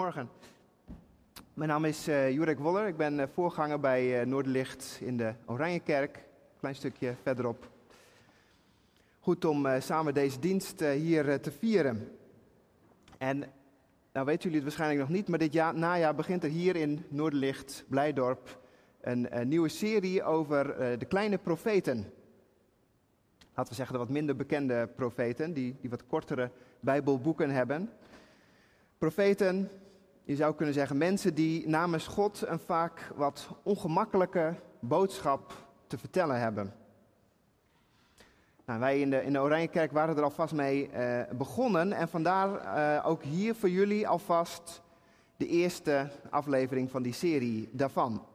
Goedemorgen. Mijn naam is uh, Jurek Woller. Ik ben uh, voorganger bij uh, Noorderlicht in de Oranjekerk. Klein stukje verderop. Goed om samen deze dienst hier te vieren. En nou weten jullie het waarschijnlijk nog niet, maar dit jaar, najaar begint er hier in Noorderlicht, Blijdorp, een, een nieuwe serie over de kleine profeten. Laten we zeggen de wat minder bekende profeten, die, die wat kortere Bijbelboeken hebben. Profeten, je zou kunnen zeggen mensen die namens God een vaak wat ongemakkelijke boodschap te vertellen hebben. Nou, wij in de, in de Oranjekerk waren er alvast mee uh, begonnen en vandaar uh, ook hier voor jullie alvast de eerste aflevering van die serie daarvan.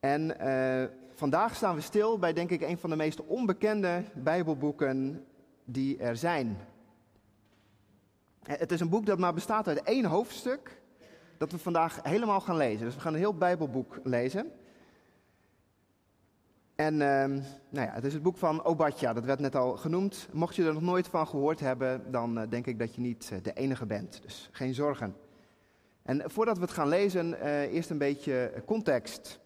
En uh, vandaag staan we stil bij denk ik een van de meest onbekende Bijbelboeken die er zijn. Het is een boek dat maar bestaat uit één hoofdstuk, dat we vandaag helemaal gaan lezen. Dus we gaan een heel Bijbelboek lezen. En uh, nou ja, het is het boek van Obadja, dat werd net al genoemd. Mocht je er nog nooit van gehoord hebben, dan uh, denk ik dat je niet uh, de enige bent. Dus geen zorgen. En voordat we het gaan lezen, uh, eerst een beetje context.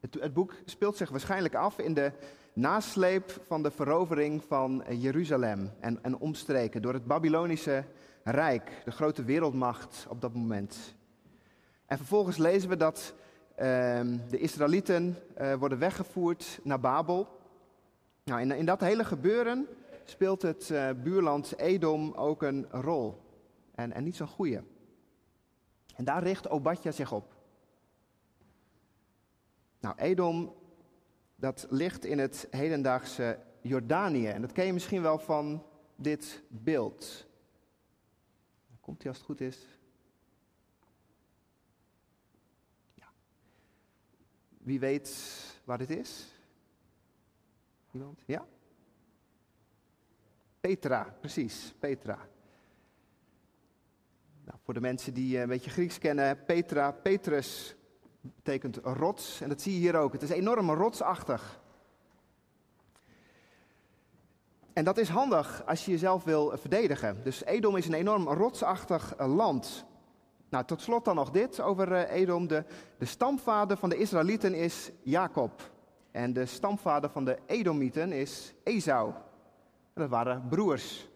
Het, het, boek speelt zich waarschijnlijk af in de nasleep van de verovering van Jeruzalem en, en omstreken door het Babylonische Rijk, de grote wereldmacht op dat moment. En vervolgens lezen we dat uh, de Israëlieten uh, worden weggevoerd naar Babel. Nou, in, in dat hele gebeuren speelt het uh, buurland Edom ook een rol. En, en niet zo'n goede. En daar richt Obadja zich op. Nou, Edom dat ligt in het hedendaagse Jordanië. En dat ken je misschien wel van dit beeld. Komt hij als het goed is? Ja. Wie weet waar dit is? Iemand? Ja? Petra, precies, Petra. Nou, voor de mensen die een beetje Grieks kennen, Petra, Petrus betekent rots. En dat zie je hier ook. Het is enorm rotsachtig. En dat is handig als je jezelf wil verdedigen. Dus Edom is een enorm rotsachtig land. Nou, tot slot dan nog dit over eh, Edom. De, de stamvader van de Israëlieten is Jacob. En de stamvader van de Edomieten is Esau. Dat waren broers.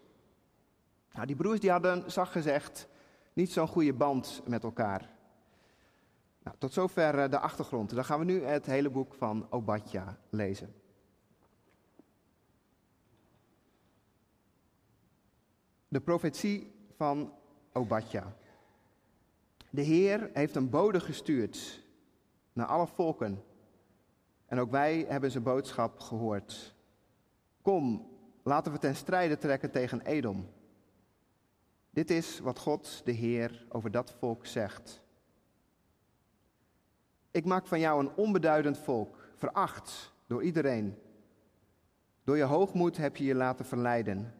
Nou, die broers die hadden, zag gezegd, niet zo'n goede band met elkaar. Nou, tot zover eh, de achtergrond. Dan gaan we nu het hele boek van Obadja lezen. De profetie van Obadja. De Heer heeft een bode gestuurd naar alle volken. En ook wij hebben zijn boodschap gehoord. Kom, laten we ten strijde trekken tegen Edom. Dit is wat God, de Heer, over dat volk zegt. Ik maak van jou een onbeduidend volk, veracht door iedereen. Door je hoogmoed heb je je laten verleiden.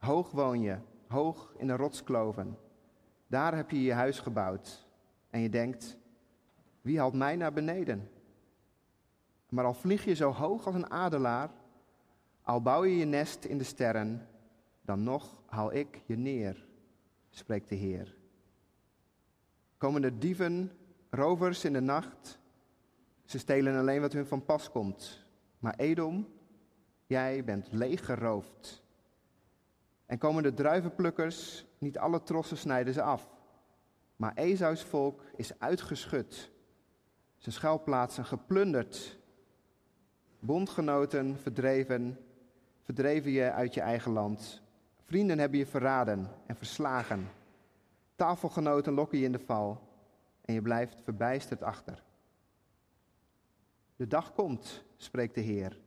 Hoog woon je, hoog in de rotskloven. Daar heb je je huis gebouwd. En je denkt, wie haalt mij naar beneden? Maar al vlieg je zo hoog als een adelaar, al bouw je je nest in de sterren, dan nog haal ik je neer, spreekt de Heer. Komen de dieven Rovers in de nacht, ze stelen alleen wat hun van pas komt. Maar Edom, jij bent leeggeroofd. En komen de druivenplukkers, niet alle trossen snijden ze af. Maar Esaus volk is uitgeschud, zijn schuilplaatsen geplunderd. Bondgenoten verdreven, verdreven je uit je eigen land. Vrienden hebben je verraden en verslagen. Tafelgenoten lokken je in de val en je blijft verbijsterd achter. De dag komt, spreekt de Heer,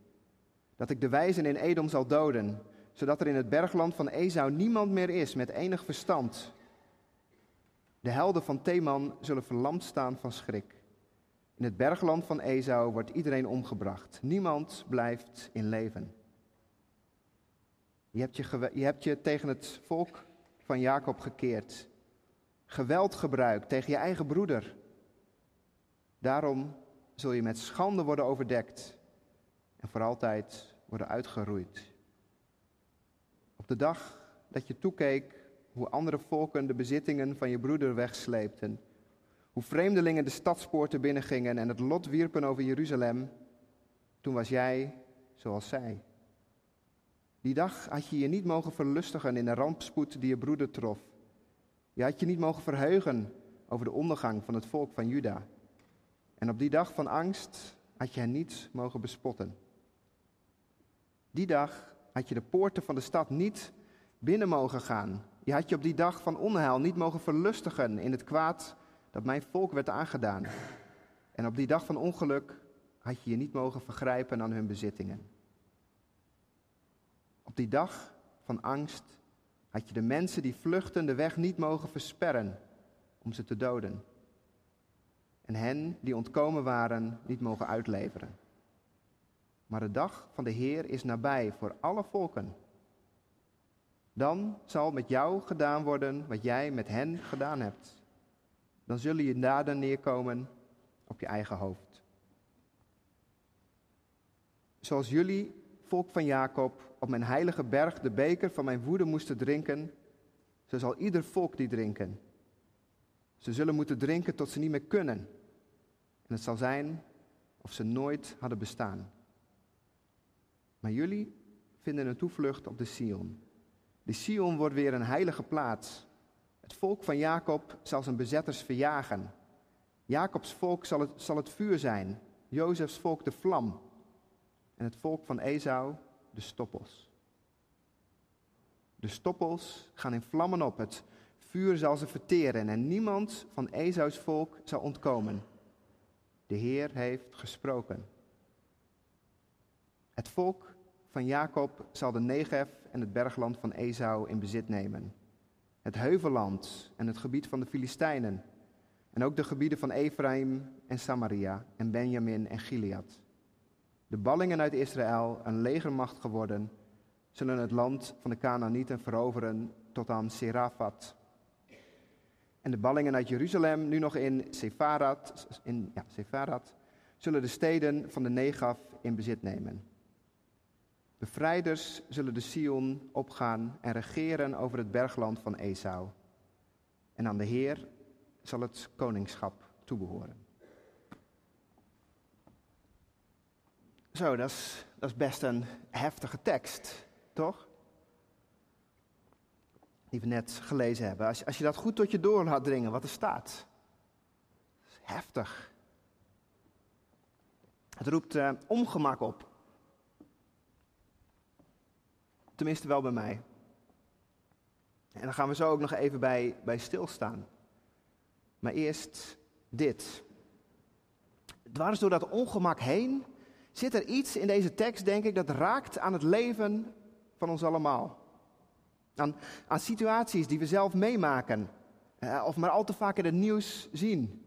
dat ik de wijzen in Edom zal doden, zodat er in het bergland van Esau niemand meer is met enig verstand. De helden van Theman zullen verlamd staan van schrik. In het bergland van Esau wordt iedereen omgebracht. Niemand blijft in leven. Je hebt je, je hebt je tegen het volk van Jacob gekeerd geweld gebruikt tegen je eigen broeder. Daarom zul je met schande worden overdekt en voor altijd worden uitgeroeid. Op de dag dat je toekeek hoe andere volken de bezittingen van je broeder wegsleepten. Hoe vreemdelingen de stadspoorten binnengingen en het lot wierpen over Jeruzalem. Toen was jij zoals zij. Die dag had je je niet mogen verlustigen in de rampspoed die je broeder trof. Je had je niet mogen verheugen over de ondergang van het volk van Juda. En op die dag van angst had je hen niet mogen bespotten. Die dag had je de poorten van de stad niet binnen mogen gaan. Je had je op die dag van onheil niet mogen verlustigen in het kwaad dat mijn volk werd aangedaan. En op die dag van ongeluk had je je niet mogen vergrijpen aan hun bezittingen. Op die dag van angst had je de mensen die vluchten de weg niet mogen versperren om ze te doden. En hen die ontkomen waren niet mogen uitleveren. Maar de dag van de Heer is nabij voor alle volken. Dan zal met jou gedaan worden wat jij met hen gedaan hebt. Dan zullen je daden neerkomen op je eigen hoofd. Zoals jullie, volk van Jacob, op mijn heilige berg de beker van mijn woede moesten drinken, zo zal ieder volk die drinken. Ze zullen moeten drinken tot ze niet meer kunnen. En het zal zijn of ze nooit hadden bestaan. Maar jullie vinden een toevlucht op de Sion. De Sion wordt weer een heilige plaats. Het volk van Jacob zal zijn bezetters verjagen. Jacobs volk zal het, zal het vuur zijn, Jozefs volk de vlam en het volk van Esau de stoppels. De stoppels gaan in vlammen op, het vuur zal ze verteren en niemand van Esaus volk zal ontkomen. De Heer heeft gesproken. Het volk van Jacob zal de Negev en het bergland van Esau in bezit nemen. Het heuvelland en het gebied van de Filistijnen. En ook de gebieden van Ephraim en Samaria en Benjamin en Gilead. De ballingen uit Israël, een legermacht geworden, zullen het land van de Canaanieten veroveren tot aan Serafat. En de ballingen uit Jeruzalem, nu nog in Sefarat, in, ja, Sefarat zullen de steden van de Negaf in bezit nemen. Bevrijders zullen de Sion opgaan en regeren over het bergland van Esau. En aan de Heer zal het koningschap toebehoren. Zo, dat is, dat is best een heftige tekst, toch? Die we net gelezen hebben. Als, als je dat goed tot je door laat dringen, wat er staat. heftig. Het roept uh, ongemak op. Tenminste wel bij mij. En dan gaan we zo ook nog even bij, bij stilstaan. Maar eerst dit. Dwars door dat ongemak heen zit er iets in deze tekst, denk ik, dat raakt aan het leven van ons allemaal. Aan, situaties die we zelf meemaken, eh, of maar al te vaak in het nieuws zien.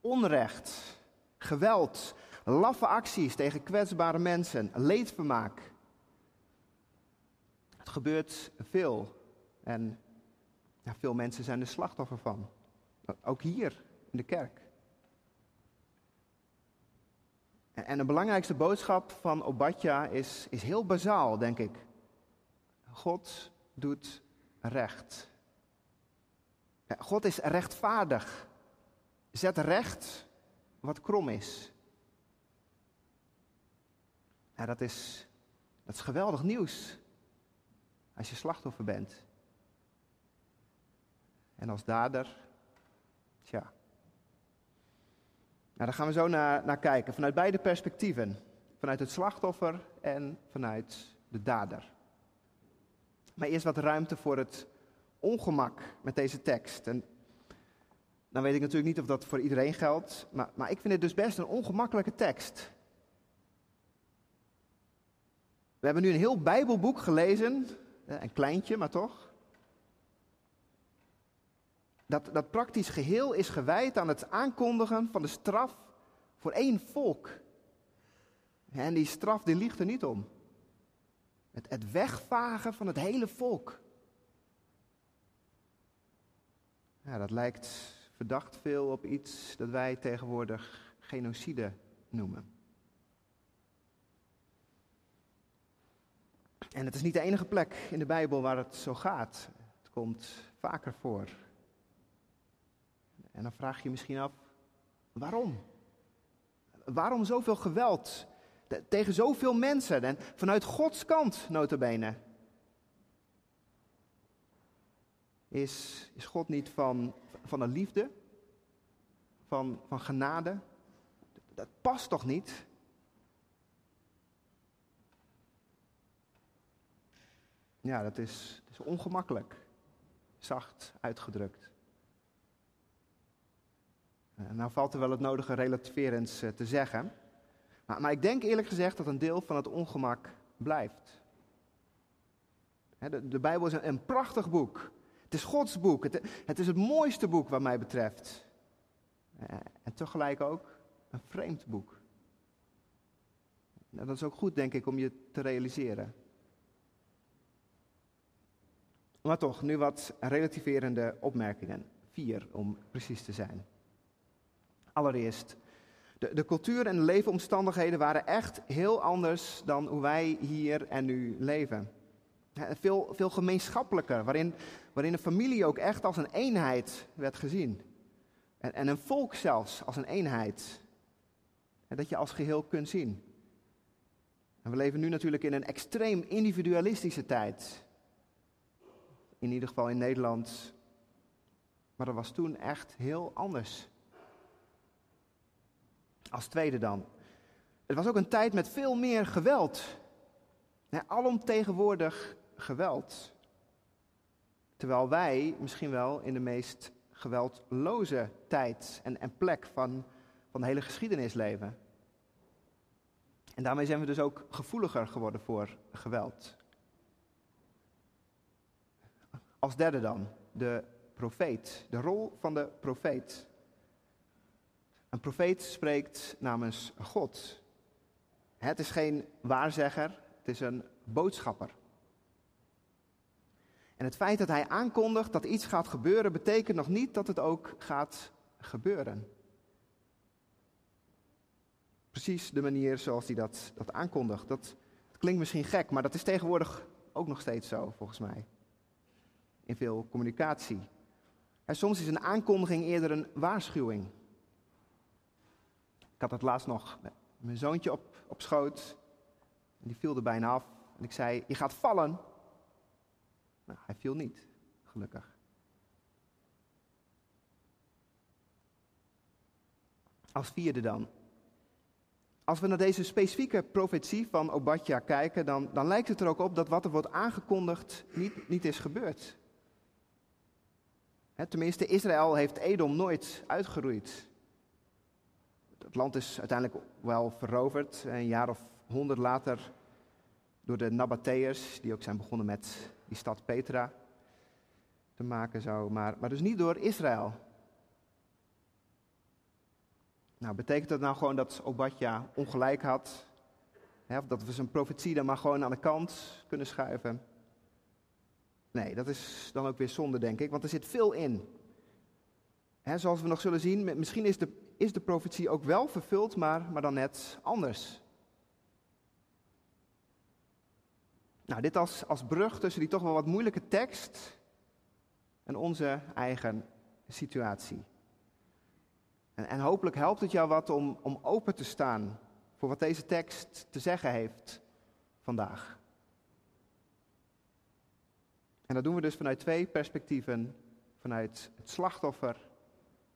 Onrecht, geweld, laffe acties tegen kwetsbare mensen, leedvermaak. Het gebeurt veel en ja, veel mensen zijn er slachtoffer van. Ook hier in de kerk. En de belangrijkste boodschap van Obadja is, is heel bazaal, denk ik. God doet recht. God is rechtvaardig. Zet recht wat krom is. Ja, dat, is dat is geweldig nieuws als je slachtoffer bent. En als dader, tja, nou, daar gaan we zo naar, naar kijken, vanuit beide perspectieven. Vanuit het slachtoffer en vanuit de dader. Maar eerst wat ruimte voor het ongemak met deze tekst. En dan weet ik natuurlijk niet of dat voor iedereen geldt, maar, maar ik vind het dus best een ongemakkelijke tekst. We hebben nu een heel Bijbelboek gelezen, een kleintje, maar toch. Dat, dat praktisch geheel is gewijd aan het aankondigen van de straf voor één volk. En die straf die ligt er niet om. Het, het wegvagen van het hele volk. Ja, dat lijkt verdacht veel op iets dat wij tegenwoordig genocide noemen. En het is niet de enige plek in de Bijbel waar het zo gaat. komt vaker voor. En dan vraag je je misschien af, waarom? Waarom zoveel geweld tegen zoveel mensen en vanuit Gods kant, notabene? Is, is God niet van, van een liefde? Van, van genade? Dat past toch niet? Ja, dat is, is ongemakkelijk, zacht uitgedrukt. En nou valt er wel het nodige relativerends eh, te zeggen. Maar, maar, ik denk eerlijk gezegd dat een deel van het ongemak blijft. De, de Bijbel is een, prachtig boek. Het is Gods boek. Het, het, is het mooiste boek wat mij betreft. Eh, en tegelijk ook een vreemd boek. Nou, dat is ook goed, denk ik, om je te realiseren. Maar toch, nu wat relativerende opmerkingen. Vier, om precies te zijn. Allereerst, de, de cultuur en de leefomstandigheden waren echt heel anders dan hoe wij hier en nu leven. Veel, veel gemeenschappelijker, waarin, waarin een familie ook echt als een eenheid werd gezien. En, en een volk zelfs als een eenheid. En dat je als geheel kunt zien. En we leven nu natuurlijk in een extreem individualistische tijd. In ieder geval in Nederland. Maar dat was toen echt heel anders. Als tweede dan. Het was ook een tijd met veel meer geweld. Alomtegenwoordig geweld. Terwijl wij misschien wel in de meest geweldloze tijd en, en plek van, van de hele geschiedenis leven. En daarmee zijn we dus ook gevoeliger geworden voor geweld. Als derde dan, de profeet, de rol van de profeet. Een profeet spreekt namens God. Het is geen waarzegger, het is een boodschapper. En het feit dat hij aankondigt dat iets gaat gebeuren, betekent nog niet dat het ook gaat gebeuren. Precies de manier zoals hij dat, dat aankondigt. Dat, dat klinkt misschien gek, maar dat is tegenwoordig ook nog steeds zo, volgens mij. In veel communicatie. En soms is een aankondiging eerder een waarschuwing. Ik had het laatst nog met mijn zoontje op, op schoot. En die viel er bijna af. En ik zei, je gaat vallen. Nou, hij viel niet, gelukkig. Als vierde dan. Als we naar deze specifieke profetie van Obadja kijken, dan, dan lijkt het er ook op dat wat er wordt aangekondigd niet, niet is gebeurd. Tenminste, Israël heeft Edom nooit uitgeroeid. Het land is uiteindelijk wel veroverd, een jaar of honderd later, door de Nabateërs, die ook zijn begonnen met die stad Petra te maken zo, maar, maar dus niet door Israël. Nou, betekent dat nou gewoon dat Obadja ongelijk had? Of dat we zijn profetie dan maar gewoon aan de kant kunnen schuiven? Nee, dat is dan ook weer zonde, denk ik, want er zit veel in. Hè, zoals we nog zullen zien, misschien is de, is de profetie ook wel vervuld, maar, maar dan net anders. Nou, dit als, als brug tussen die toch wel wat moeilijke tekst en onze eigen situatie. En, en hopelijk helpt het jou wat om, om open te staan voor wat deze tekst te zeggen heeft vandaag. En dat doen we dus vanuit twee perspectieven: vanuit het slachtoffer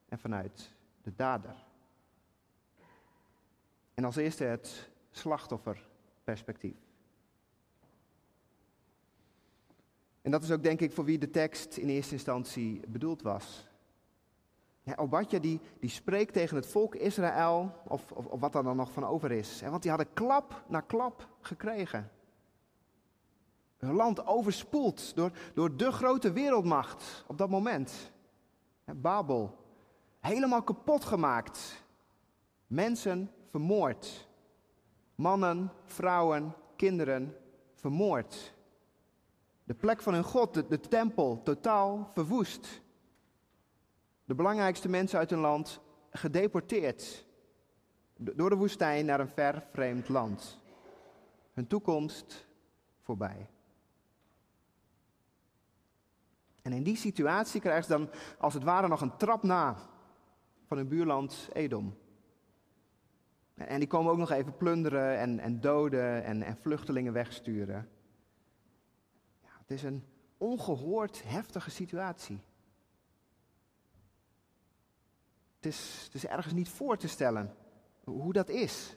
en vanuit de dader. En als eerste het slachtofferperspectief. En dat is ook denk ik voor wie de tekst in eerste instantie bedoeld was. Ja, Obadja die, die spreekt tegen het volk Israël, of, of, of wat er dan nog van over is. Want die hadden klap na klap gekregen. Hun land overspoeld door, door de grote wereldmacht op dat moment. Babel. Helemaal kapot gemaakt. Mensen vermoord. Mannen, vrouwen, kinderen vermoord. De plek van hun God, de, de tempel, totaal verwoest. De belangrijkste mensen uit hun land gedeporteerd. Door de woestijn naar een ver vreemd land. Hun toekomst voorbij. En in die situatie krijgen ze dan als het ware nog een trap na van hun buurland Edom. En die komen ook nog even plunderen en, en doden en, en vluchtelingen wegsturen. Ja, het is een ongehoord heftige situatie. Het is, het is ergens niet voor te stellen hoe dat is.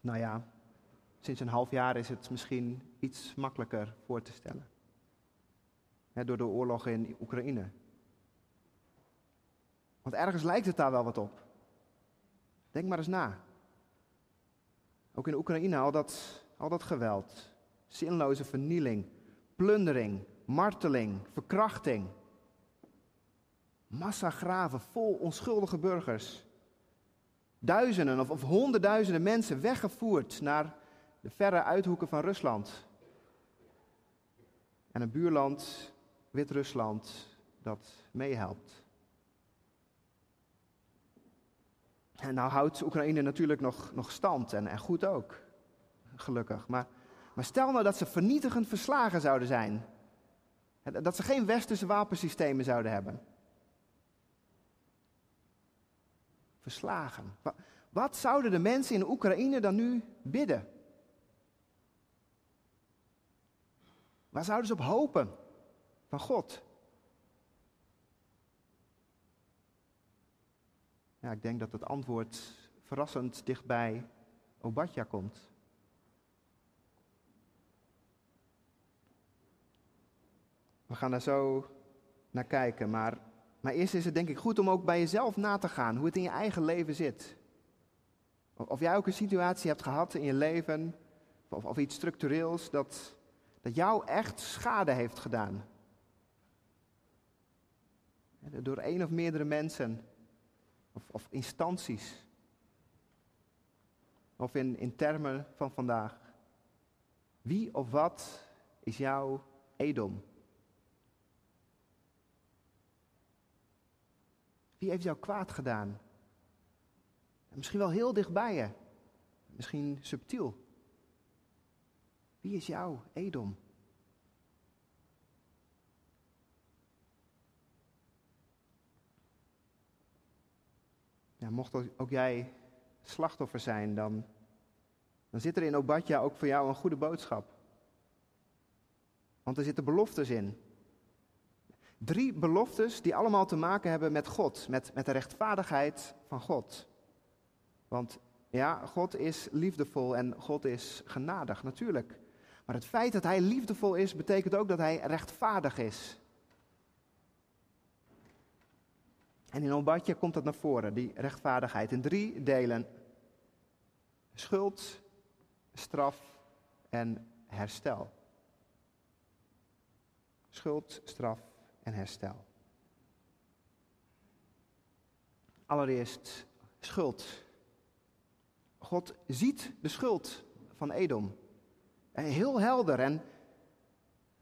Nou ja, sinds een half jaar is het misschien iets makkelijker voor te stellen. door de oorlog in Oekraïne. Want ergens lijkt het daar wel wat op. Denk maar eens na. Ook in Oekraïne al dat, al dat geweld, zinloze vernieling, plundering, marteling, verkrachting. Massagraven vol onschuldige burgers. Duizenden of, of honderdduizenden mensen weggevoerd naar de verre uithoeken van Rusland. En een buurland, Wit-Rusland, dat meehelpt. En nou houdt Oekraïne natuurlijk nog, nog stand en, en goed ook, gelukkig. Maar, maar stel nou dat ze vernietigend verslagen zouden zijn. Dat ze geen westerse wapensystemen zouden hebben. Verslagen. Wat, wat zouden de mensen in Oekraïne dan nu bidden? Waar zouden ze op hopen? Van God. Ja, ik denk dat het antwoord verrassend dichtbij Obadja komt. We gaan daar zo naar kijken, maar, maar eerst is het denk ik goed om ook bij jezelf na te gaan hoe het in je eigen leven zit. Of jij ook een situatie hebt gehad in je leven, of, of iets structureels, dat, dat jou echt schade heeft gedaan. Door één of meerdere mensen of, of instanties. Of in, in termen van vandaag. Wie of wat is jouw Edom? Wie heeft jou kwaad gedaan? Misschien wel heel dichtbij je. Misschien subtiel. Wie is jouw Edom? Ja, mocht ook jij slachtoffer zijn, dan, dan zit er in Obadja ook voor jou een goede boodschap. Want er zitten beloftes in. Drie beloftes die allemaal te maken hebben met God, met, met de rechtvaardigheid van God. Want ja, God is liefdevol en God is genadig, natuurlijk. Maar het feit dat Hij liefdevol is, betekent ook dat Hij rechtvaardig is. En in Obadje komt dat naar voren, die rechtvaardigheid, in drie delen. Schuld, straf en herstel. Schuld, straf en herstel. Allereerst schuld. God ziet de schuld van Edom. Heel helder en,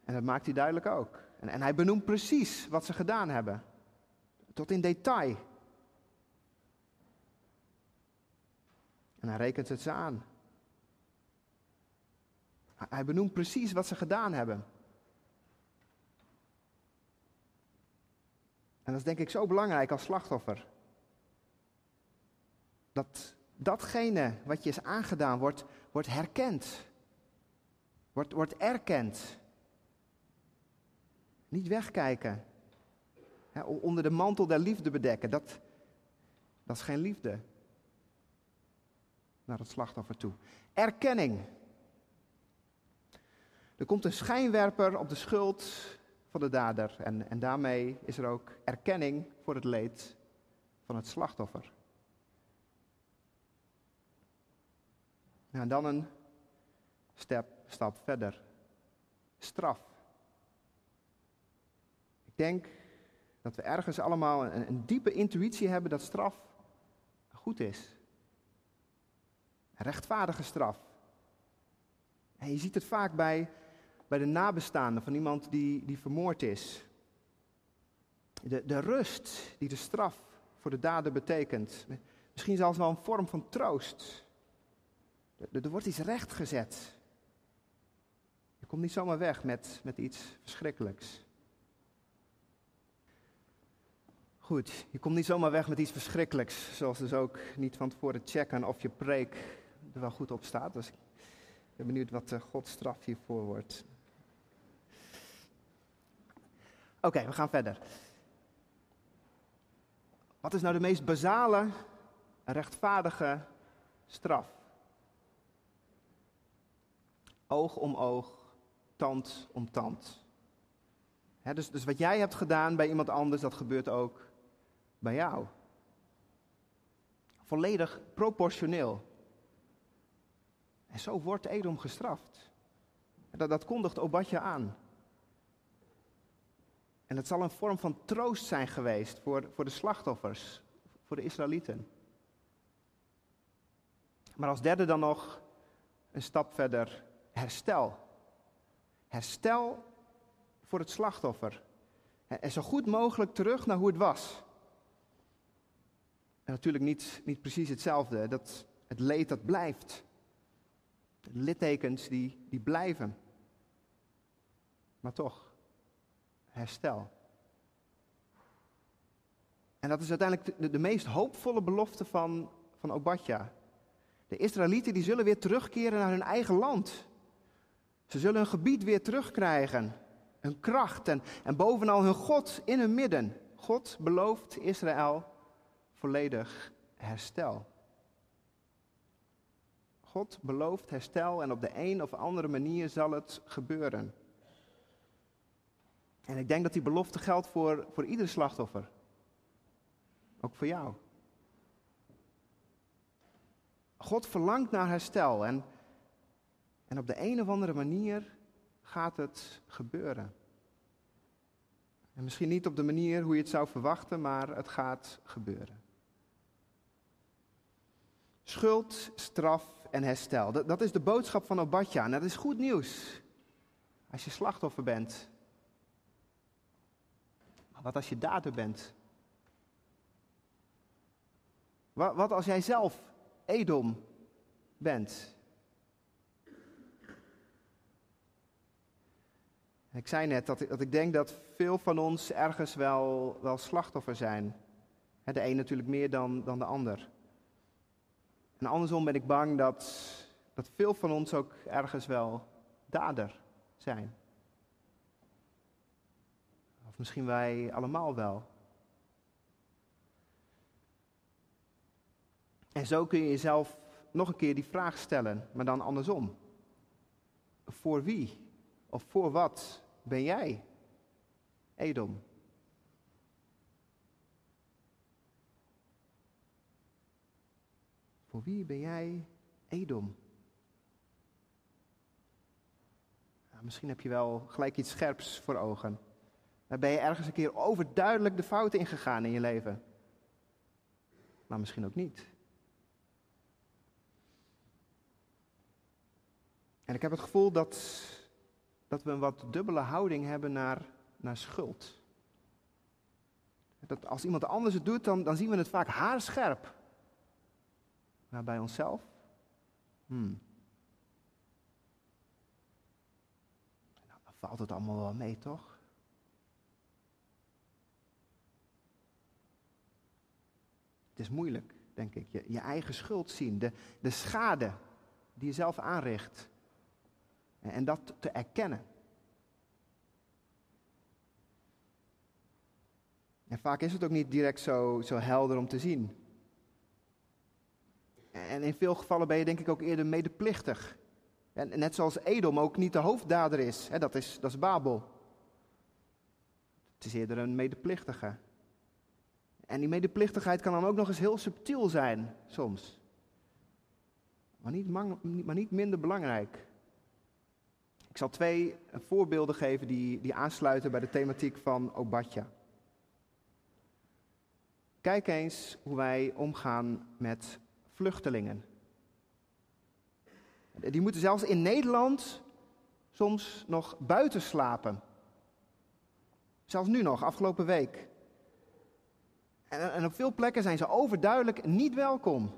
en dat maakt hij duidelijk ook. En, en hij benoemt precies wat ze gedaan hebben tot in detail. En hij rekent het ze aan. Hij benoemt precies wat ze gedaan hebben. En dat is denk ik zo belangrijk als slachtoffer. Dat datgene wat je is aangedaan wordt, wordt herkend. Wordt, erkend. Niet wegkijken onder de mantel der liefde bedekken, dat, dat is geen liefde naar het slachtoffer toe. Erkenning. Er komt een schijnwerper op de schuld van de dader en, en daarmee is er ook erkenning voor het leed van het slachtoffer. Nou, en dan een stap, stap verder. Straf. Ik denk dat we ergens allemaal een, een diepe intuïtie hebben dat straf goed is. rechtvaardige straf. En je ziet het vaak bij, bij de nabestaanden van iemand die, die vermoord is. De, de rust die de straf voor de dader betekent. Misschien zelfs wel een vorm van troost. Er, er wordt iets rechtgezet. Je komt niet zomaar weg met, met iets verschrikkelijks. Goed, je komt niet zomaar weg met iets verschrikkelijks. Zoals dus ook niet van tevoren checken of je preek er wel goed op staat. Dus ik ben benieuwd wat de Gods straf hiervoor wordt. Oké, we gaan verder. Wat is nou de meest basale, rechtvaardige straf? Oog om oog, tand om tand. dus, dus wat jij hebt gedaan bij iemand anders, dat gebeurt ook bij jou. Volledig proportioneel. En zo wordt Edom gestraft. Dat, dat kondigt Obadja aan. En het zal een vorm van troost zijn geweest voor, voor de slachtoffers, voor de Israëlieten. Maar als derde dan nog een stap verder, herstel. Herstel voor het slachtoffer. En zo goed mogelijk terug naar hoe het was. En natuurlijk niet, niet precies hetzelfde. Dat, het leed dat blijft. De littekens die, die blijven. Maar toch, herstel. En dat is uiteindelijk de, de meest hoopvolle belofte van, van Obadja. De Israëlieten die zullen weer terugkeren naar hun eigen land. Ze zullen hun gebied weer terugkrijgen. Hun kracht en, en bovenal hun God in hun midden. God belooft Israël volledig herstel. God belooft herstel en op de een of andere manier zal het gebeuren. En ik denk dat die belofte geldt voor, voor ieder slachtoffer. Ook voor jou. God verlangt naar herstel en, en op de een of andere manier gaat het gebeuren. En misschien niet op de manier hoe je het zou verwachten, maar het gaat gebeuren. Schuld, straf en herstel. Dat, is de boodschap van Obadja. En dat is goed nieuws. Als je slachtoffer bent. Maar wat als je dader bent? Wat, wat als jij zelf Edom bent? Ik zei net dat ik, dat ik denk dat veel van ons ergens wel, wel slachtoffer zijn. De een natuurlijk meer dan, dan de ander. En andersom ben ik bang dat, dat veel van ons ook ergens wel dader zijn. Of misschien wij allemaal wel. En zo kun je jezelf nog een keer die vraag stellen, maar dan andersom. Voor wie of voor wat ben jij Edom? Voor wie ben jij Edom? Misschien heb je wel gelijk iets scherps voor ogen. Dan ben je ergens een keer overduidelijk de fouten ingegaan in je leven. Maar misschien ook niet. En ik heb het gevoel dat, dat we een wat dubbele houding hebben naar, naar schuld. Dat als iemand anders het doet, dan, dan zien we het vaak haarscherp. Maar bij onszelf? Hmm. Nou, dan valt het allemaal wel mee, toch? Het is moeilijk, denk ik. Je, je eigen schuld zien, de, de schade die je zelf aanricht. En, dat te erkennen. En vaak is het ook niet direct zo, zo helder om te zien. En in veel gevallen ben je denk ik ook eerder medeplichtig. En net zoals Edom ook niet de hoofddader is, hè, dat, is dat is Babel. Het is eerder een medeplichtige. En die medeplichtigheid kan dan ook nog eens heel subtiel zijn, soms. Maar niet, maar niet minder belangrijk. Ik zal twee voorbeelden geven die, die aansluiten bij de thematiek van Obadja. Kijk eens hoe wij omgaan met vluchtelingen. Die moeten zelfs in Nederland soms nog buiten slapen. Zelfs nu nog, afgelopen week. En, en op veel plekken zijn ze overduidelijk niet welkom.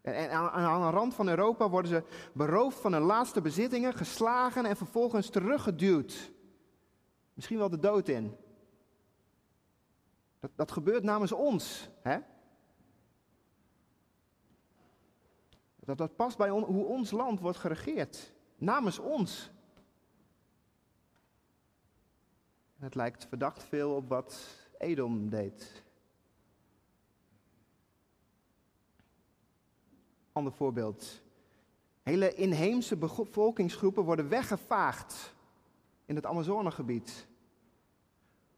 En aan de rand van Europa worden ze beroofd van hun laatste bezittingen, geslagen en vervolgens teruggeduwd. Misschien wel de dood in. Dat, dat gebeurt namens ons. Hè? Dat, dat past bij hoe ons land wordt geregeerd. Namens ons. Het lijkt verdacht veel op wat Edom deed. Voorbeeld. Hele inheemse bevolkingsgroepen worden weggevaagd in het Amazonegebied.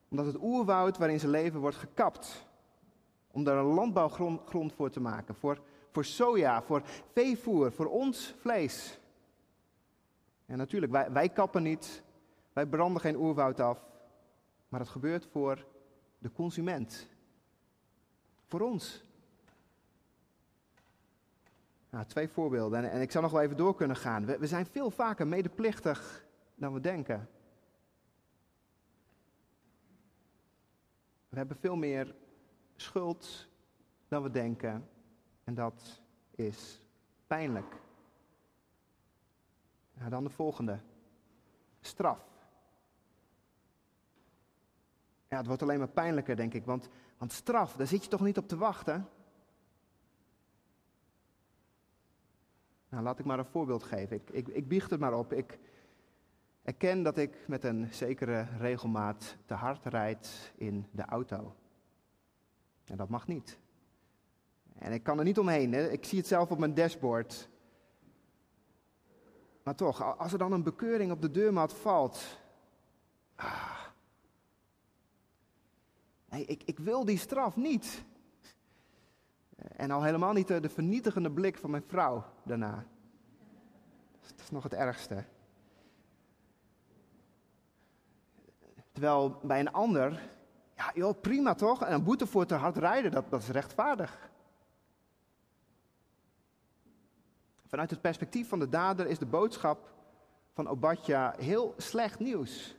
Omdat het oerwoud waarin ze leven wordt gekapt. Om daar een landbouwgrond voor te maken. Voor, voor soja, voor veevoer, voor ons vlees. En natuurlijk, wij, wij kappen niet. Wij branden geen oerwoud af. Maar het gebeurt voor de consument. Voor ons. Nou, twee voorbeelden. En, ik zou nog wel even door kunnen gaan. We, we zijn veel vaker medeplichtig dan we denken. We hebben veel meer schuld dan we denken. En dat is pijnlijk. Nou, dan de volgende. Straf. Ja, het wordt alleen maar pijnlijker, denk ik. Want, want straf, daar zit je toch niet op te wachten? Nou, laat ik maar een voorbeeld geven. Ik, ik, ik biecht het maar op. Ik erken dat ik met een zekere regelmaat te hard rijd in de auto. En dat mag niet. En ik kan er niet omheen. Hè. Ik zie het zelf op mijn dashboard. Maar toch, als er dan een bekeuring op de deurmat valt. Ah, nee, ik, ik wil die straf niet. En al helemaal niet de, vernietigende blik van mijn vrouw daarna. Dat is nog het ergste. Terwijl bij een ander, ja joh, prima toch? En een boete voor te hard rijden, dat, dat is rechtvaardig. Vanuit het perspectief van de dader is de boodschap van Obadja heel slecht nieuws.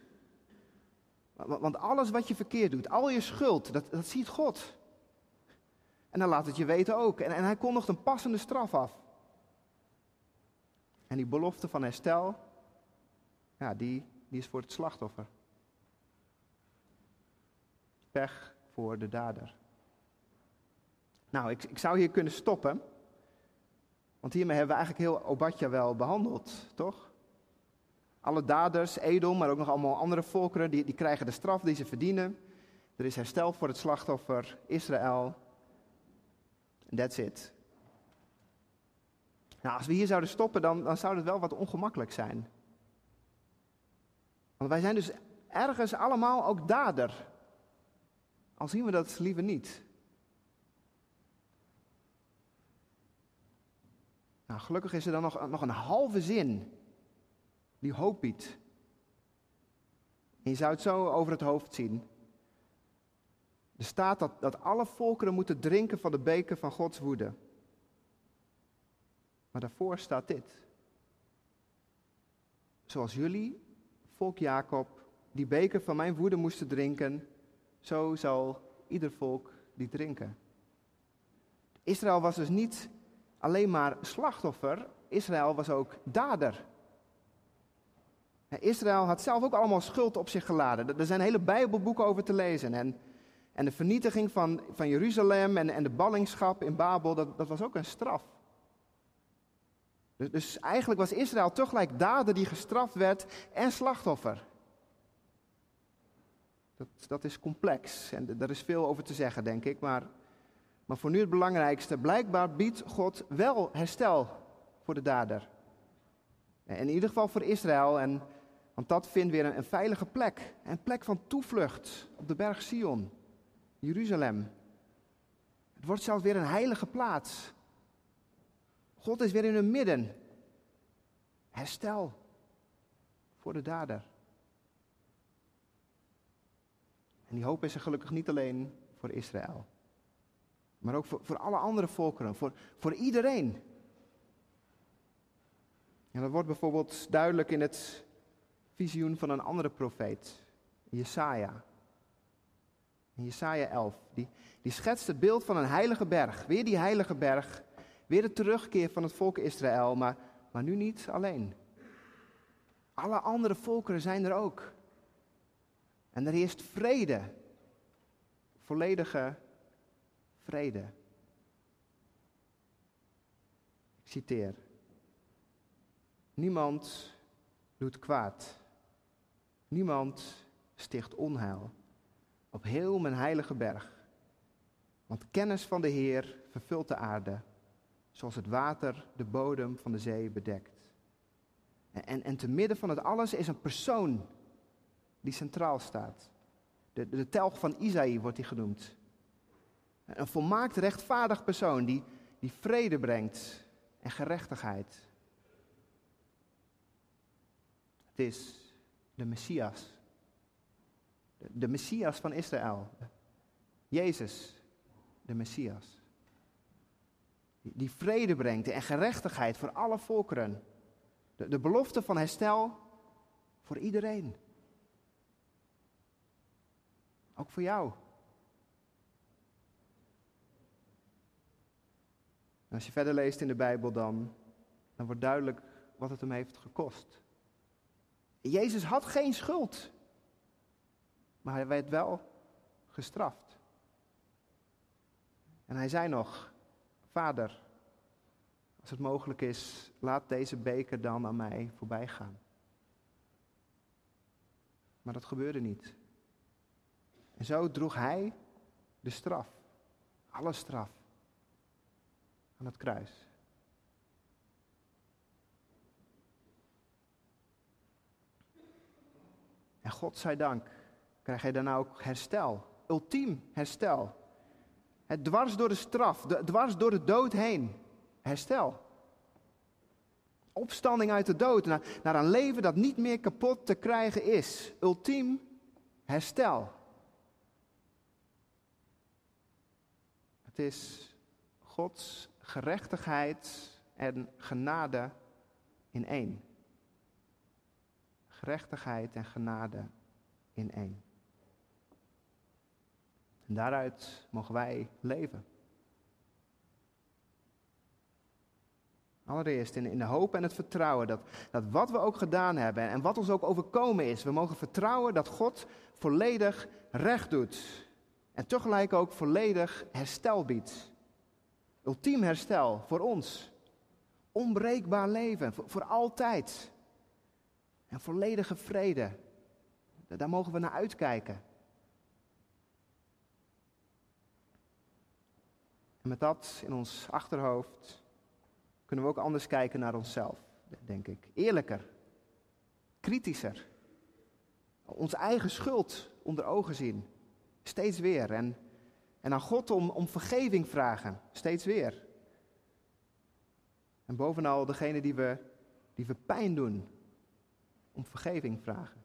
Want alles wat je verkeerd doet, al je schuld, dat, dat ziet God. En dan laat het je weten ook. En, en hij kondigt een passende straf af. En die belofte van herstel, ja, die, die is voor het slachtoffer. Pech voor de dader. Nou, ik, ik zou hier kunnen stoppen. Want hiermee hebben we eigenlijk heel Obadja wel behandeld, toch? Alle daders, Edom, maar ook nog allemaal andere volkeren, die, die krijgen de straf die ze verdienen. Er is herstel voor het slachtoffer, Israël. That's it. Nou, als we hier zouden stoppen, dan, dan zou het wel wat ongemakkelijk zijn. Want wij zijn dus ergens allemaal ook dader. Al zien we dat liever niet. Nou, gelukkig is er dan nog, nog een halve zin die hoop biedt. Je zou het zo over het hoofd zien. Er staat dat, dat alle volkeren moeten drinken van de beker van Gods woede. Maar daarvoor staat dit. Zoals jullie, volk Jacob, die beker van mijn woede moesten drinken, zo zal ieder volk die drinken. Israël was dus niet alleen maar slachtoffer, Israël was ook dader. Israël had zelf ook allemaal schuld op zich geladen. Er zijn hele Bijbelboeken over te lezen. En, en de vernietiging van, van Jeruzalem en, en de ballingschap in Babel, dat, dat was ook een straf. Dus, dus eigenlijk was Israël tegelijk dader die gestraft werd en slachtoffer. Dat, dat is complex en daar is veel over te zeggen, denk ik. Maar, maar voor nu het belangrijkste. Blijkbaar biedt God wel herstel voor de dader. In ieder geval voor Israël. En, want dat vindt weer een, een veilige plek. Een plek van toevlucht op de berg Sion, Jeruzalem. Het wordt zelfs weer een heilige plaats. God is weer in hun midden. Herstel voor de dader. En die hoop is er gelukkig niet alleen voor Israël, maar ook voor, voor alle andere volkeren, voor, voor iedereen. En dat wordt bijvoorbeeld duidelijk in het visioen van een andere profeet, Jesaja. Jesaja 11, die, die schetst het beeld van een heilige berg. Weer die heilige berg Weer de terugkeer van het volk Israël, maar, maar nu niet alleen. Alle andere volkeren zijn er ook. En er heerst vrede. Volledige vrede. Ik citeer. Niemand doet kwaad. Niemand sticht onheil. Op heel mijn heilige berg. Want kennis van de Heer vervult de aarde, zoals het water de bodem van de zee bedekt. En, en, te midden van het alles is een persoon die centraal staat. De, de telg van Isaïe wordt hij genoemd. Een volmaakt rechtvaardig persoon die, die vrede brengt en gerechtigheid. Het is de Messias. De, Messias van Israël. Jezus, de Messias. Die, vrede brengt en gerechtigheid voor alle volkeren. De, de belofte van herstel voor iedereen. Ook voor jou. Als je verder leest in de Bijbel dan, dan wordt duidelijk wat het hem heeft gekost. Jezus had geen schuld, maar hij werd wel gestraft. En hij zei nog, Vader, als het mogelijk is, laat deze beker dan aan mij voorbij gaan. Maar dat gebeurde niet. En zo droeg hij de straf, alle straf, aan het kruis. En God zij dank krijg je dan ook herstel, ultiem herstel. Het dwars door de straf, dwars door de dood heen, herstel. Opstanding uit de dood naar, naar een leven dat niet meer kapot te krijgen is. Ultiem herstel. Het is Gods gerechtigheid en genade in één. Gerechtigheid en genade in één. En daaruit mogen wij leven. Allereerst in, in de hoop en het vertrouwen dat, dat wat we ook gedaan hebben en wat ons ook overkomen is, we mogen vertrouwen dat God volledig recht doet. En tegelijk ook volledig herstel biedt. Ultiem herstel voor ons. Onbreekbaar leven, voor, voor altijd. En volledige vrede. Daar mogen we naar uitkijken. En met dat in ons achterhoofd kunnen we ook anders kijken naar onszelf, denk ik. Eerlijker, kritischer. Onze eigen schuld onder ogen zien. Steeds weer. En, en aan God om, om vergeving vragen. Steeds weer. En bovenal degene die we, die we pijn doen. Om vergeving vragen.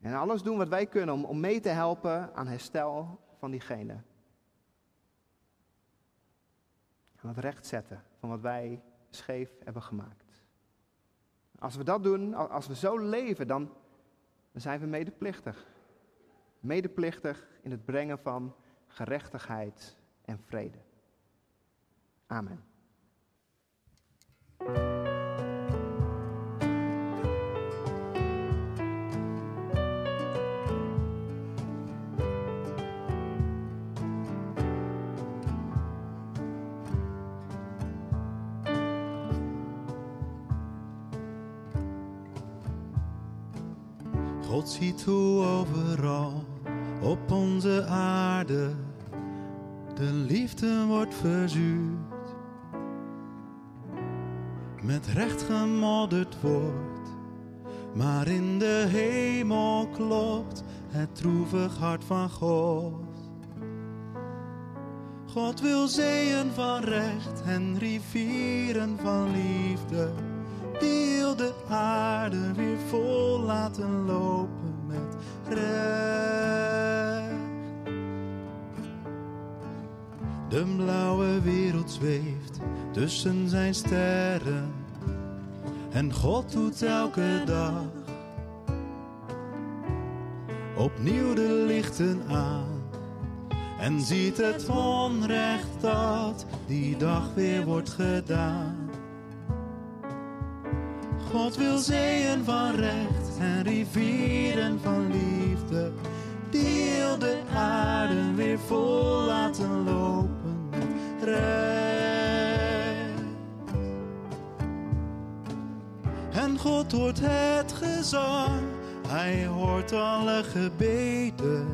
En alles doen wat wij kunnen om, om mee te helpen aan herstel van diegene. Aan het rechtzetten van wat wij scheef hebben gemaakt. Als we dat doen, als we zo leven, dan zijn we medeplichtig medeplichtig in het brengen van gerechtigheid en vrede. Amen. God ziet hoe overal op onze aarde de liefde wordt verzuurd. Met recht gemodderd wordt, maar in de hemel klopt het droevig hart van God. God wil zeeën van recht en rivieren van liefde, aarde weer vol laten lopen met recht. De blauwe wereld zweeft tussen zijn sterren. En God doet elke dag opnieuw de lichten aan. en ziet het onrecht dat die dag weer wordt gedaan. God wil zeeën van recht en rivieren van liefde, die de aarde weer vol laten lopen. En God hoort het gezang, hij hoort alle gebeden.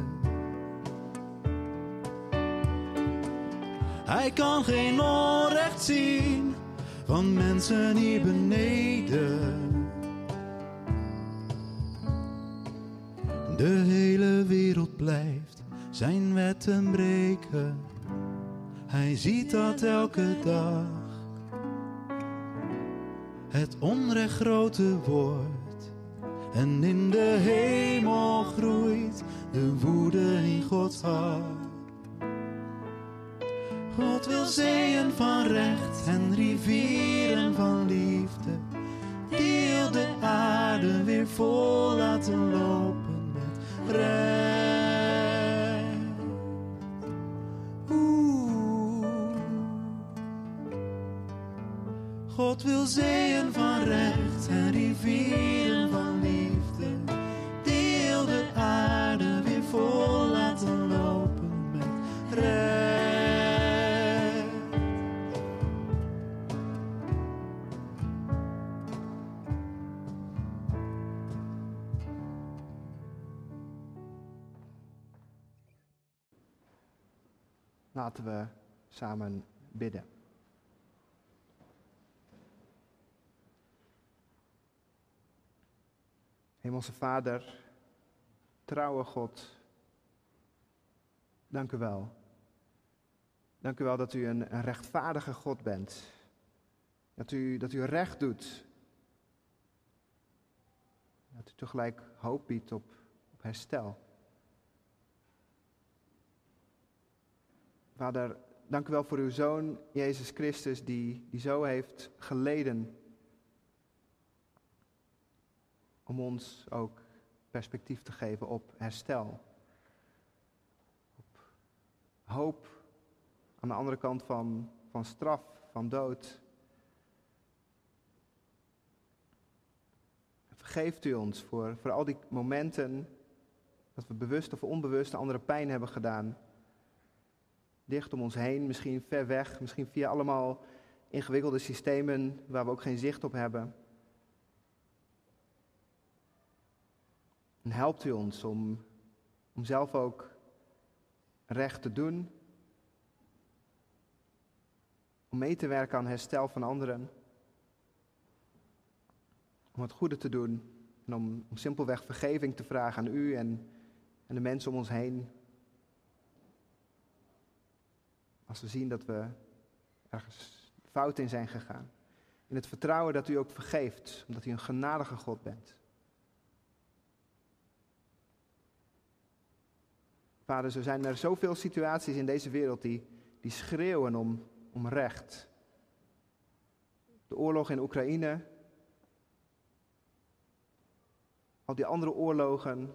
Hij kan geen onrecht zien van mensen hier beneden. De hele wereld blijft zijn wetten breken. Hij ziet dat elke dag. Het onrecht groter wordt. En in de hemel groeit de woede in Gods hart. God wil zeeën van recht en rivieren van liefde, die de aarde weer vol laten lopen met recht. God wil zeeën van recht en rivieren Laten we samen bidden. Hemelse Vader, trouwe God, dank u wel. Dank u wel dat u een, rechtvaardige God bent. Dat u, dat u recht doet. Dat u tegelijk hoop biedt op herstel. Vader, dank u wel voor uw Zoon, Jezus Christus, die, die zo heeft geleden. Om ons ook perspectief te geven op herstel. Op hoop aan de andere kant van, van straf, van dood. Vergeeft u ons voor, voor al die momenten dat we bewust of onbewust andere pijn hebben gedaan dicht om ons heen, misschien ver weg, misschien via allemaal ingewikkelde systemen waar we ook geen zicht op hebben. En helpt u ons om, om zelf ook recht te doen, om mee te werken aan herstel van anderen, om het goede te doen en om, simpelweg vergeving te vragen aan u en, en de mensen om ons heen. Als we zien dat we ergens fout in zijn gegaan. In het vertrouwen dat u ook vergeeft, omdat u een genadige God bent. Vader, zo zijn er zoveel situaties in deze wereld die, die schreeuwen om, om recht. De oorlog in Oekraïne. Al die andere oorlogen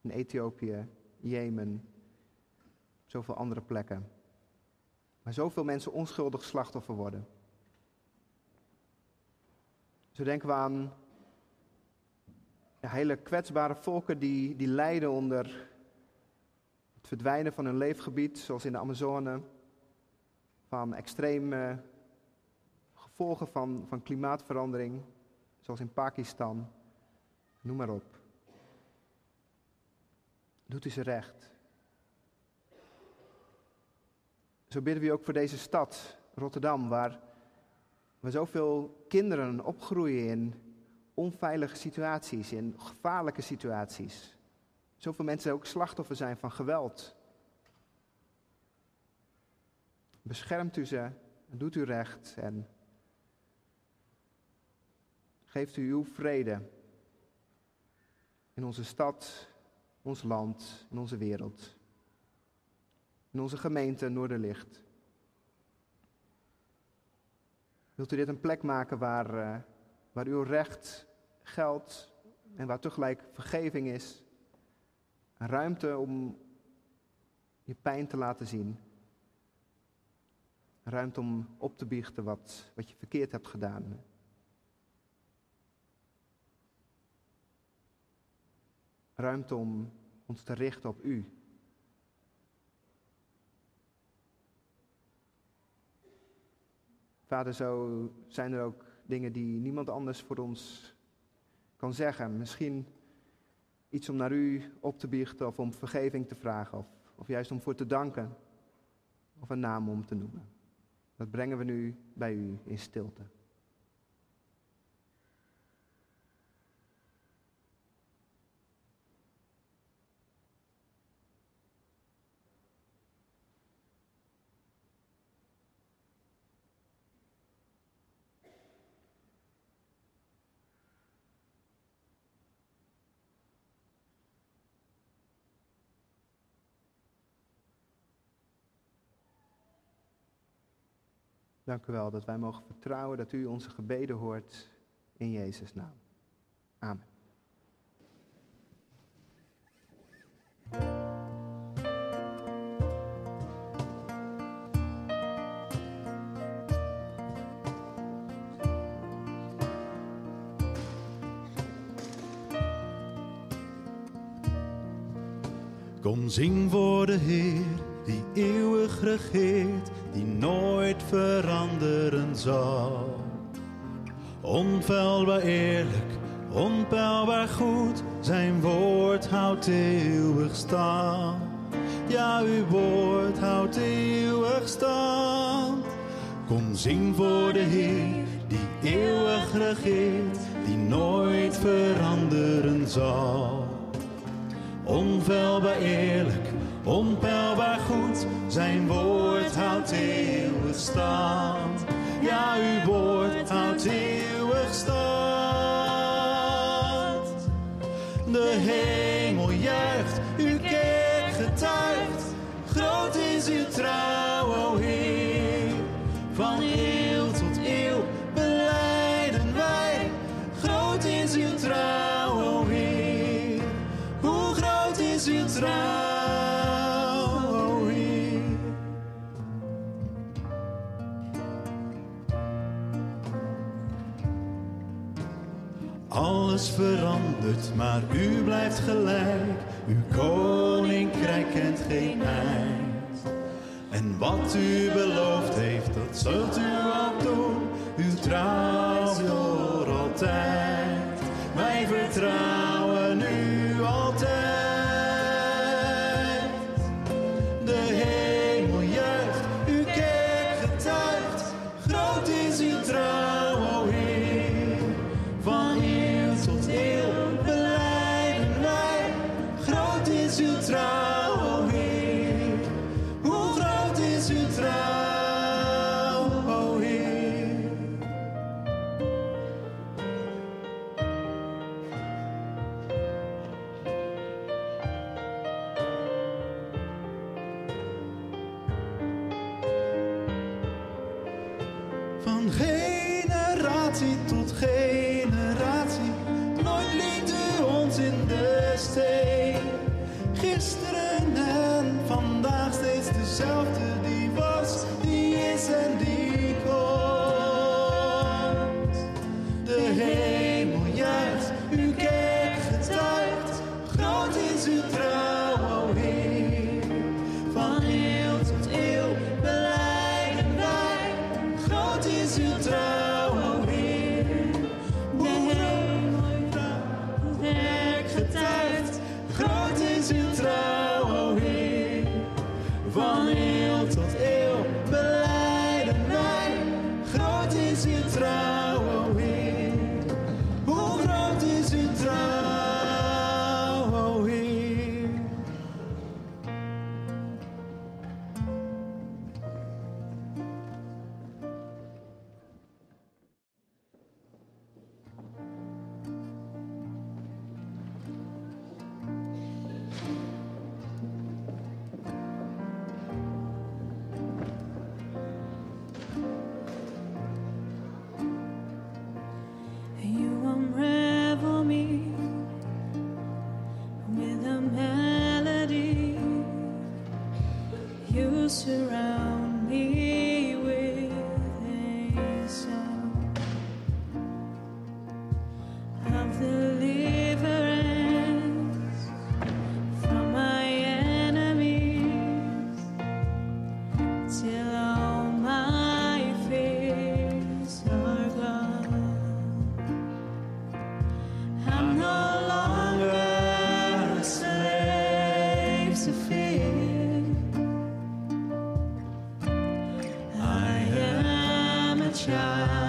in Ethiopië, Jemen, zoveel andere plekken. Maar zoveel mensen onschuldig slachtoffer worden. Zo denken we aan hele kwetsbare volken die, die lijden onder het verdwijnen van hun leefgebied, zoals in de Amazone, van extreme gevolgen van, van klimaatverandering, zoals in Pakistan, noem maar op. Doet u ze recht. Zo bidden we ook voor deze stad, Rotterdam, waar, waar zoveel kinderen opgroeien in onveilige situaties, in gevaarlijke situaties. Zoveel mensen ook slachtoffer zijn van geweld. Beschermt u ze, doet u recht en geeft u uw vrede in onze stad, ons land, in onze wereld in onze gemeente Noorderlicht. Wilt u dit een plek maken waar, uh, waar uw recht geldt en waar tegelijk vergeving is? Een ruimte om, je pijn te laten zien. Ruimte om op te biechten wat, wat je verkeerd hebt gedaan. Ruimte om ons te richten op U. Vader, zo zijn er ook dingen die niemand anders voor ons kan zeggen. Misschien iets om naar u op te biechten of om vergeving te vragen of, of juist om voor te danken of een naam om te noemen. Dat brengen we nu bij u in stilte. Dank u wel dat wij mogen vertrouwen dat u onze gebeden hoort in Jezus' naam. Amen. Kom zing voor de Heer die eeuwig regeert die nooit veranderen zal. Onfeilbaar eerlijk, onpeilbaar goed, zijn woord houdt eeuwig stand. Ja, uw woord houdt eeuwig stand. Kom zing voor de Heer, die eeuwig regeert, die nooit veranderen zal. Onfeilbaar eerlijk, onpeilbaar goed, zijn woord houdt eeuwig stand. Ja, uw woord houdt eeuwig stand. Alles verandert, maar u blijft gelijk. Uw koninkrijk kent geen eind. En wat u beloofd heeft, dat zult u ook doen. Uw trouw voor altijd. Wij vertrouwen deixar.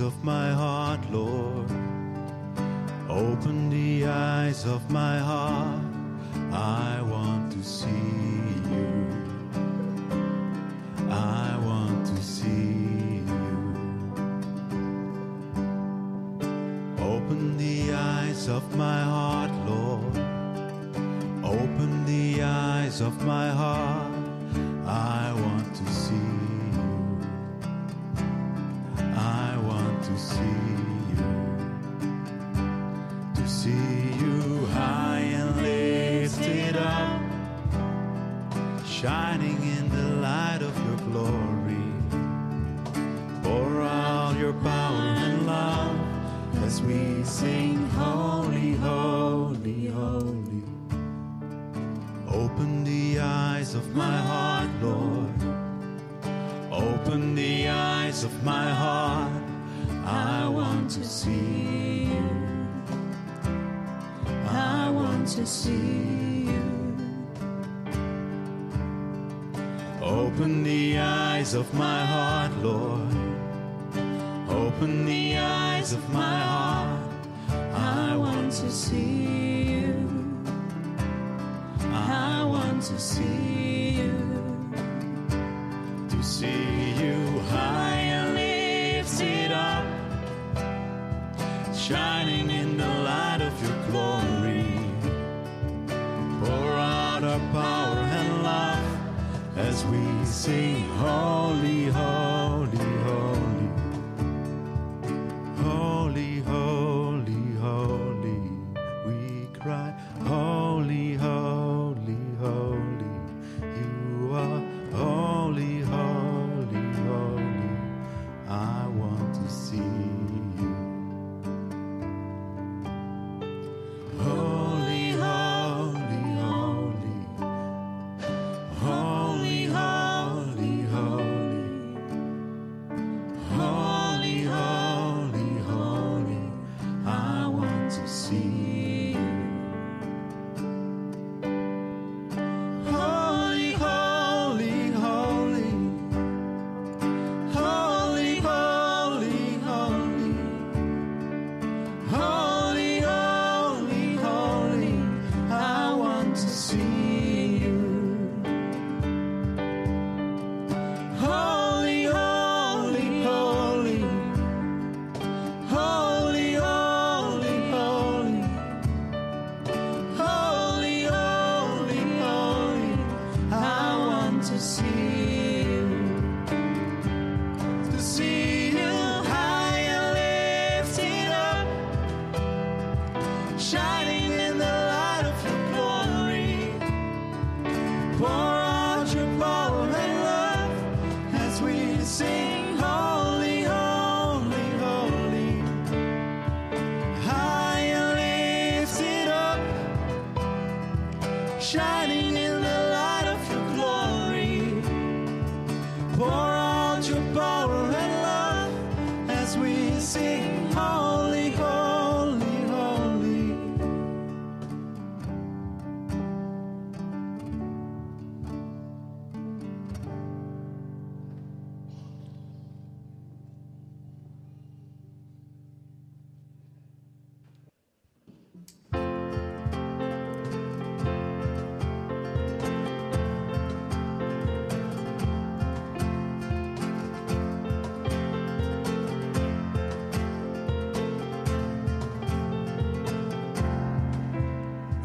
Of my heart, Lord. Open the eyes of my heart. I want to see you. I want to see you. Open the eyes of my heart, Lord. Open the eyes of my heart. I want to see shining in the light of your glory. Pour out your power and love as we sing, Holy, Holy, Holy. Open the eyes of my heart, Lord. Open the eyes of my heart. See you. I want to see you. Open the eyes of my heart, Lord. Open the eyes of my heart. I want to see you. I want to see you. To see you high shining in the light of your glory. Pour out our power and love as we sing, Holy, Holy,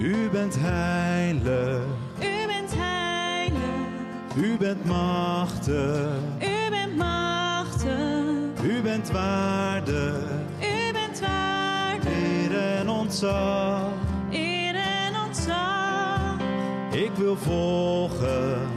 U bent heilig. U bent heilig. U bent machtig. U bent machtig. U bent waarde, U bent waarde. Eer en ontzag. Eer en ontzag. Ik wil volgen.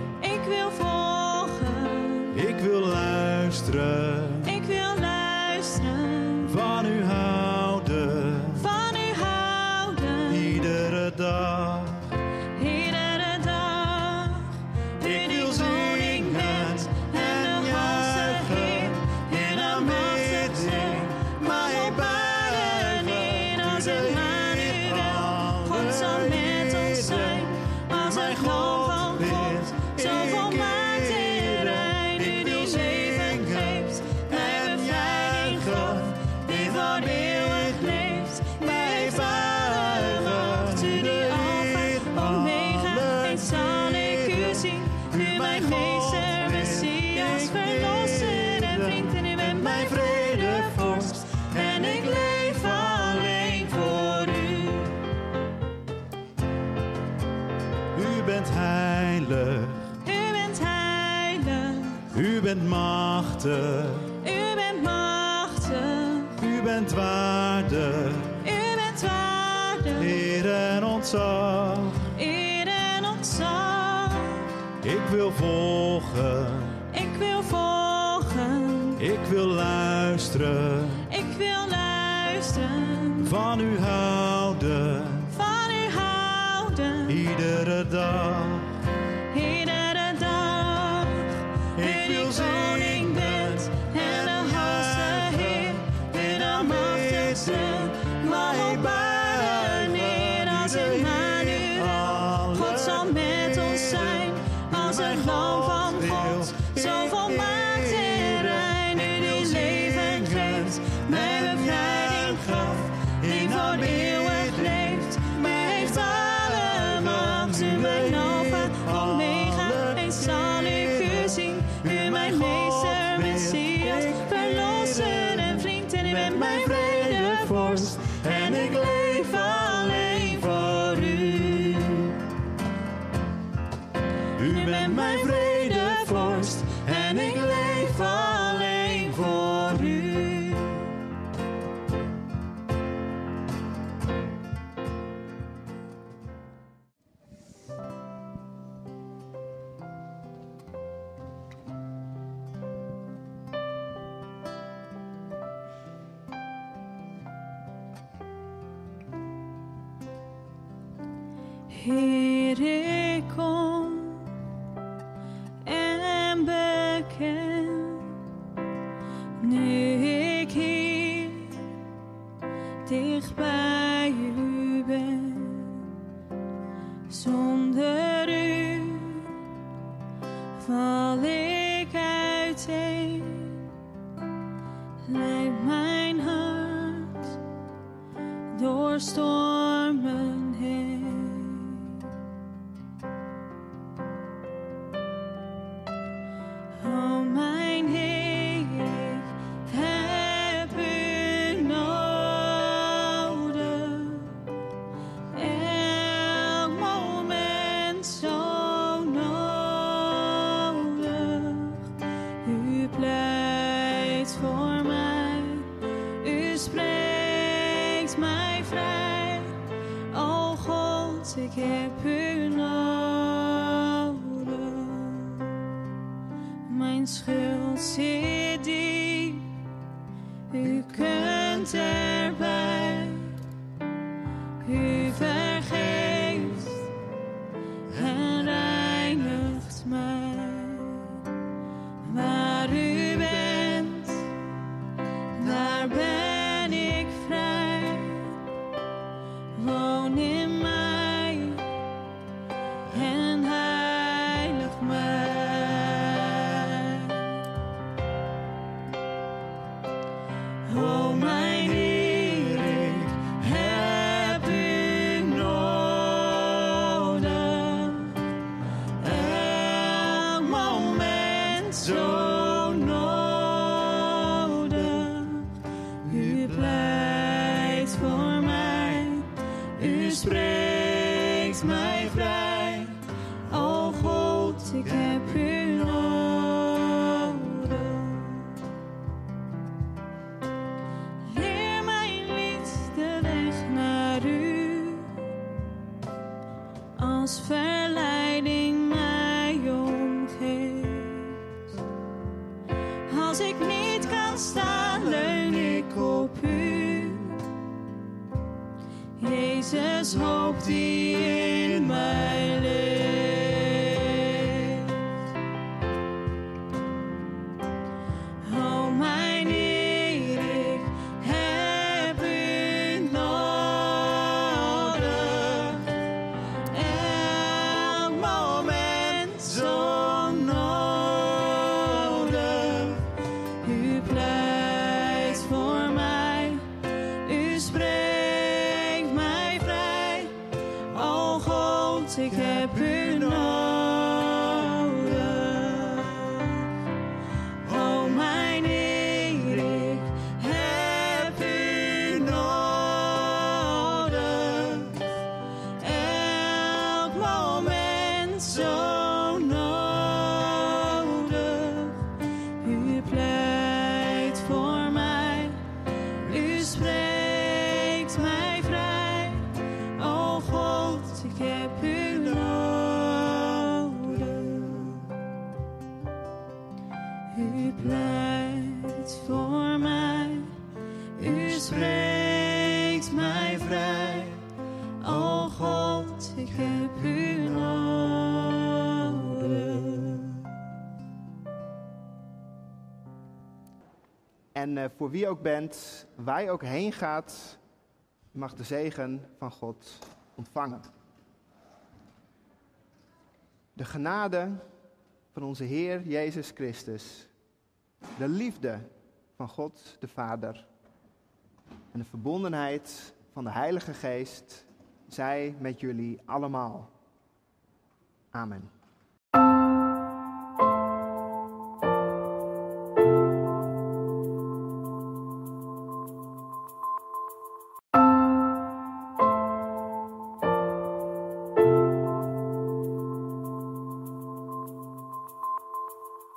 U bent machtig. U bent waardig. U bent waardig. Heer en ontzag. Heer en ontzag. Ik wil volgen. Sıkıp Mein Schritt Eh, voor wie ook bent, waar ook heen gaat, mag de zegen van God ontvangen. De genade van onze Heer Jezus Christus, de liefde van God de Vader en de verbondenheid van de Heilige Geest zij met jullie allemaal. Amen.